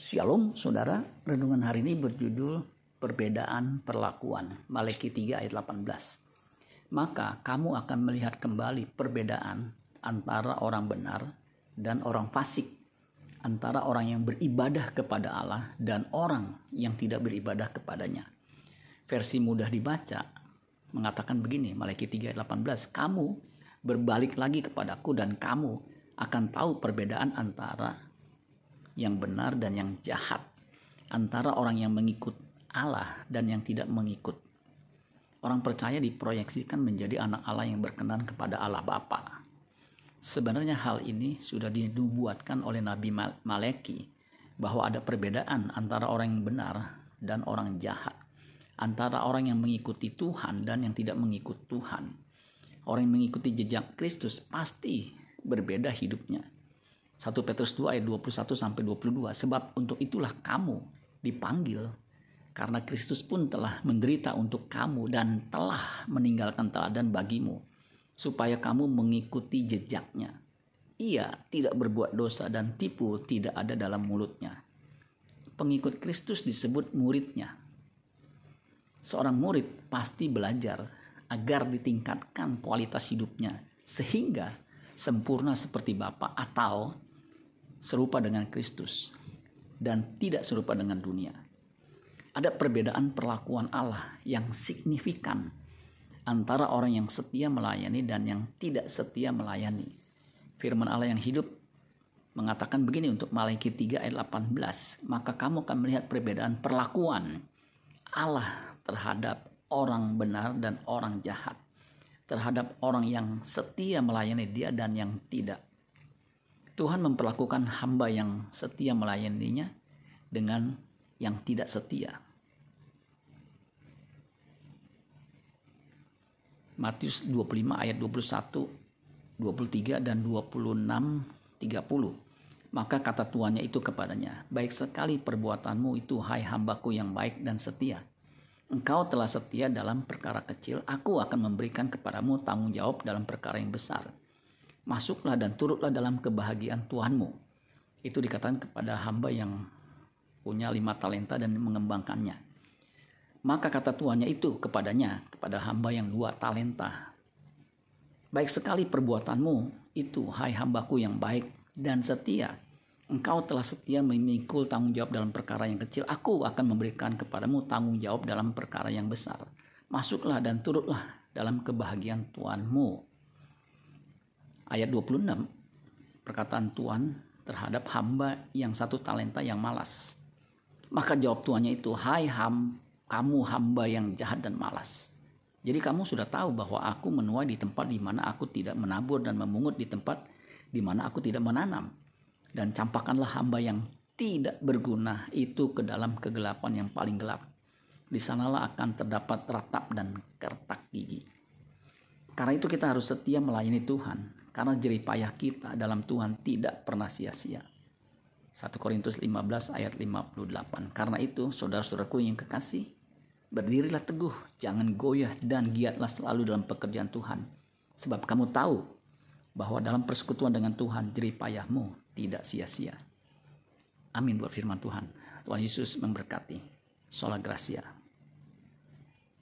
Shalom saudara, renungan hari ini berjudul Perbedaan Perlakuan, Maleki 3 ayat 18. Maka kamu akan melihat kembali perbedaan antara orang benar dan orang fasik, antara orang yang beribadah kepada Allah dan orang yang tidak beribadah kepadanya. Versi mudah dibaca mengatakan begini, Maleki 3 ayat 18, kamu berbalik lagi kepadaku dan kamu akan tahu perbedaan antara yang benar dan yang jahat, antara orang yang mengikut Allah dan yang tidak mengikut. Orang percaya diproyeksikan menjadi anak Allah yang berkenan kepada Allah Bapa. Sebenarnya hal ini sudah dinubuatkan oleh Nabi Maleki bahwa ada perbedaan antara orang yang benar dan orang jahat, antara orang yang mengikuti Tuhan dan yang tidak mengikut Tuhan. Orang yang mengikuti jejak Kristus pasti berbeda hidupnya 1 Petrus 2 ayat 21 sampai 22. Sebab untuk itulah kamu dipanggil karena Kristus pun telah menderita untuk kamu dan telah meninggalkan teladan bagimu supaya kamu mengikuti jejaknya. Ia tidak berbuat dosa dan tipu tidak ada dalam mulutnya. Pengikut Kristus disebut muridnya. Seorang murid pasti belajar agar ditingkatkan kualitas hidupnya sehingga sempurna seperti Bapa atau serupa dengan Kristus dan tidak serupa dengan dunia. Ada perbedaan perlakuan Allah yang signifikan antara orang yang setia melayani dan yang tidak setia melayani. Firman Allah yang hidup mengatakan begini untuk Malaikat 3 ayat 18, maka kamu akan melihat perbedaan perlakuan Allah terhadap orang benar dan orang jahat, terhadap orang yang setia melayani dia dan yang tidak. Tuhan memperlakukan hamba yang setia melayaninya dengan yang tidak setia. Matius 25 ayat 21, 23 dan 26 30. Maka kata tuannya itu kepadanya, "Baik sekali perbuatanmu itu hai hambaku yang baik dan setia. Engkau telah setia dalam perkara kecil, aku akan memberikan kepadamu tanggung jawab dalam perkara yang besar." Masuklah dan turutlah dalam kebahagiaan Tuhanmu. Itu dikatakan kepada hamba yang punya lima talenta dan mengembangkannya. Maka kata tuannya itu kepadanya, kepada hamba yang dua talenta. Baik sekali perbuatanmu itu, hai hambaku yang baik dan setia. Engkau telah setia memikul tanggung jawab dalam perkara yang kecil. Aku akan memberikan kepadamu tanggung jawab dalam perkara yang besar. Masuklah dan turutlah dalam kebahagiaan Tuhanmu ayat 26 perkataan Tuhan terhadap hamba yang satu talenta yang malas. Maka jawab tuannya itu, hai ham, kamu hamba yang jahat dan malas. Jadi kamu sudah tahu bahwa aku menuai di tempat di mana aku tidak menabur dan memungut di tempat di mana aku tidak menanam. Dan campakkanlah hamba yang tidak berguna itu ke dalam kegelapan yang paling gelap. Di sanalah akan terdapat ratap dan kertak gigi. Karena itu kita harus setia melayani Tuhan karena jerih payah kita dalam Tuhan tidak pernah sia-sia. 1 Korintus 15 ayat 58. Karena itu, saudara-saudaraku yang kekasih, berdirilah teguh, jangan goyah dan giatlah selalu dalam pekerjaan Tuhan. Sebab kamu tahu bahwa dalam persekutuan dengan Tuhan jerih payahmu tidak sia-sia. Amin buat firman Tuhan. Tuhan Yesus memberkati. Sola Gracia.